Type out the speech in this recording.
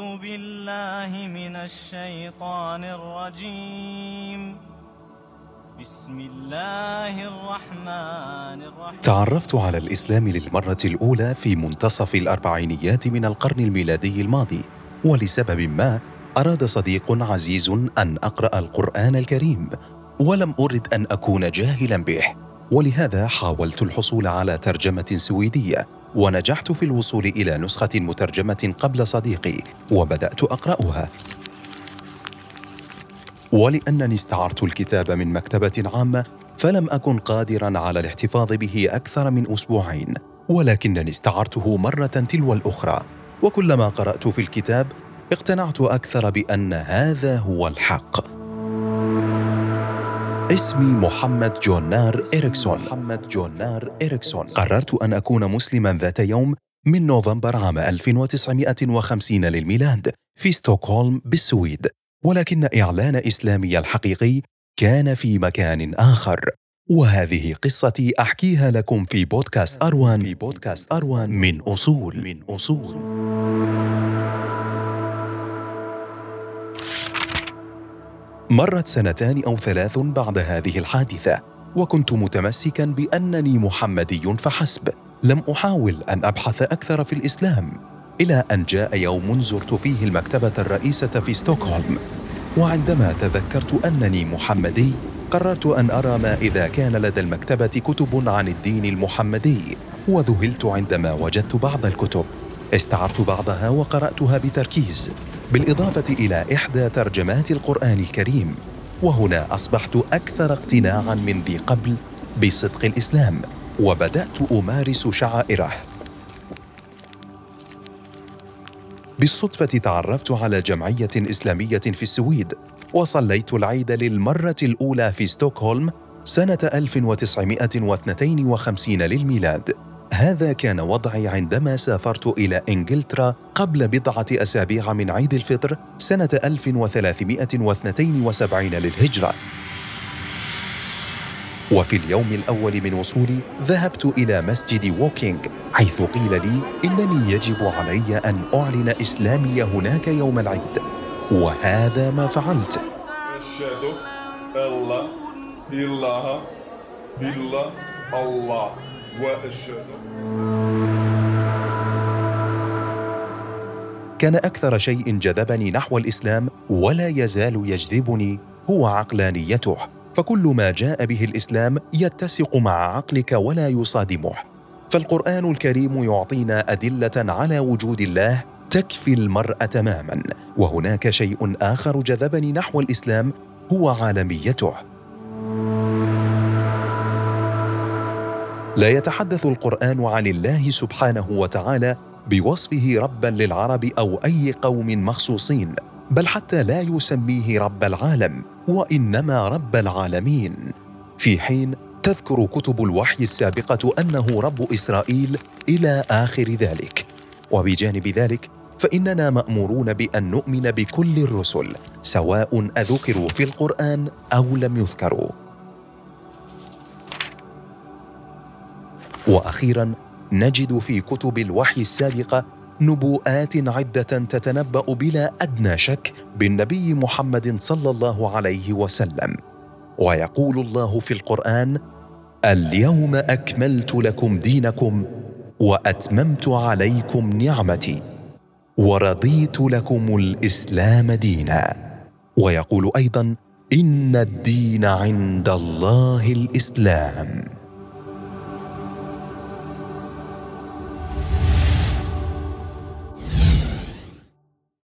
أعوذ بالله من الشيطان الرجيم. بسم الله الرحمن الرحيم. تعرفت على الإسلام للمرة الأولى في منتصف الأربعينيات من القرن الميلادي الماضي ولسبب ما أراد صديق عزيز أن أقرأ القرآن الكريم ولم أرد أن أكون جاهلا به ولهذا حاولت الحصول على ترجمة سويدية. ونجحت في الوصول إلى نسخة مترجمة قبل صديقي وبدأت أقرأها. ولأنني استعرت الكتاب من مكتبة عامة فلم أكن قادرا على الاحتفاظ به أكثر من أسبوعين ولكنني استعرته مرة تلو الأخرى. وكلما قرأت في الكتاب اقتنعت أكثر بأن هذا هو الحق. اسمي محمد جونار إريكسون محمد جونار إريكسون قررت أن أكون مسلما ذات يوم من نوفمبر عام 1950 للميلاد في ستوكهولم بالسويد. ولكن إعلان إسلامي الحقيقي كان في مكان آخر. وهذه قصتي أحكيها لكم في بودكاست أروان. في بودكاست أروان من أصول. من أصول. مرت سنتان أو ثلاث بعد هذه الحادثة وكنت متمسكا بأنني محمدي فحسب. لم أحاول أن أبحث أكثر في الإسلام إلى أن جاء يوم زرت فيه المكتبة الرئيسة في ستوكهولم. وعندما تذكرت أنني محمدي قررت أن أرى ما إذا كان لدى المكتبة كتب عن الدين المحمدي. وذهلت عندما وجدت بعض الكتب. استعرت بعضها وقرأتها بتركيز. بالإضافة إلى إحدى ترجمات القرآن الكريم. وهنا أصبحت أكثر اقتناعا من ذي قبل بصدق الإسلام وبدأت أمارس شعائره. بالصدفة تعرفت على جمعية إسلامية في السويد وصليت العيد للمرة الأولى في ستوكهولم سنة 1952 للميلاد. هذا كان وضعي عندما سافرت إلى إنجلترا قبل بضعة أسابيع من عيد الفطر سنة 1372 للهجرة. وفي اليوم الأول من وصولي ذهبت إلى مسجد ووكينج حيث قيل لي إنني يجب علي أن أعلن إسلامي هناك يوم العيد. وهذا ما فعلت. أشهد الله إله إلا الله. كان أكثر شيء جذبني نحو الإسلام ولا يزال يجذبني هو عقلانيته فكل ما جاء به الإسلام يتسق مع عقلك ولا يصادمه. فالقرآن الكريم يعطينا أدلة على وجود الله تكفي المرء تماما وهناك شيء آخر جذبني نحو الإسلام هو عالميته. لا يتحدث القرآن عن الله سبحانه وتعالى بوصفه ربا للعرب أو أي قوم مخصوصين بل حتى لا يسميه رب العالم وإنما رب العالمين. في حين تذكر كتب الوحي السابقة أنه رب إسرائيل إلى آخر ذلك. وبجانب ذلك فإننا مأمورون بأن نؤمن بكل الرسل سواء أذكروا في القرآن أو لم يذكروا. وأخيرا نجد في كتب الوحي السابقة نبوءات عدة تتنبأ بلا أدنى شك بالنبي محمد صلى الله عليه وسلم. ويقول الله في القرآن اليوم أكملت لكم دينكم وأتممت عليكم نعمتي ورضيت لكم الإسلام دينا. ويقول أيضا إن الدين عند الله الإسلام.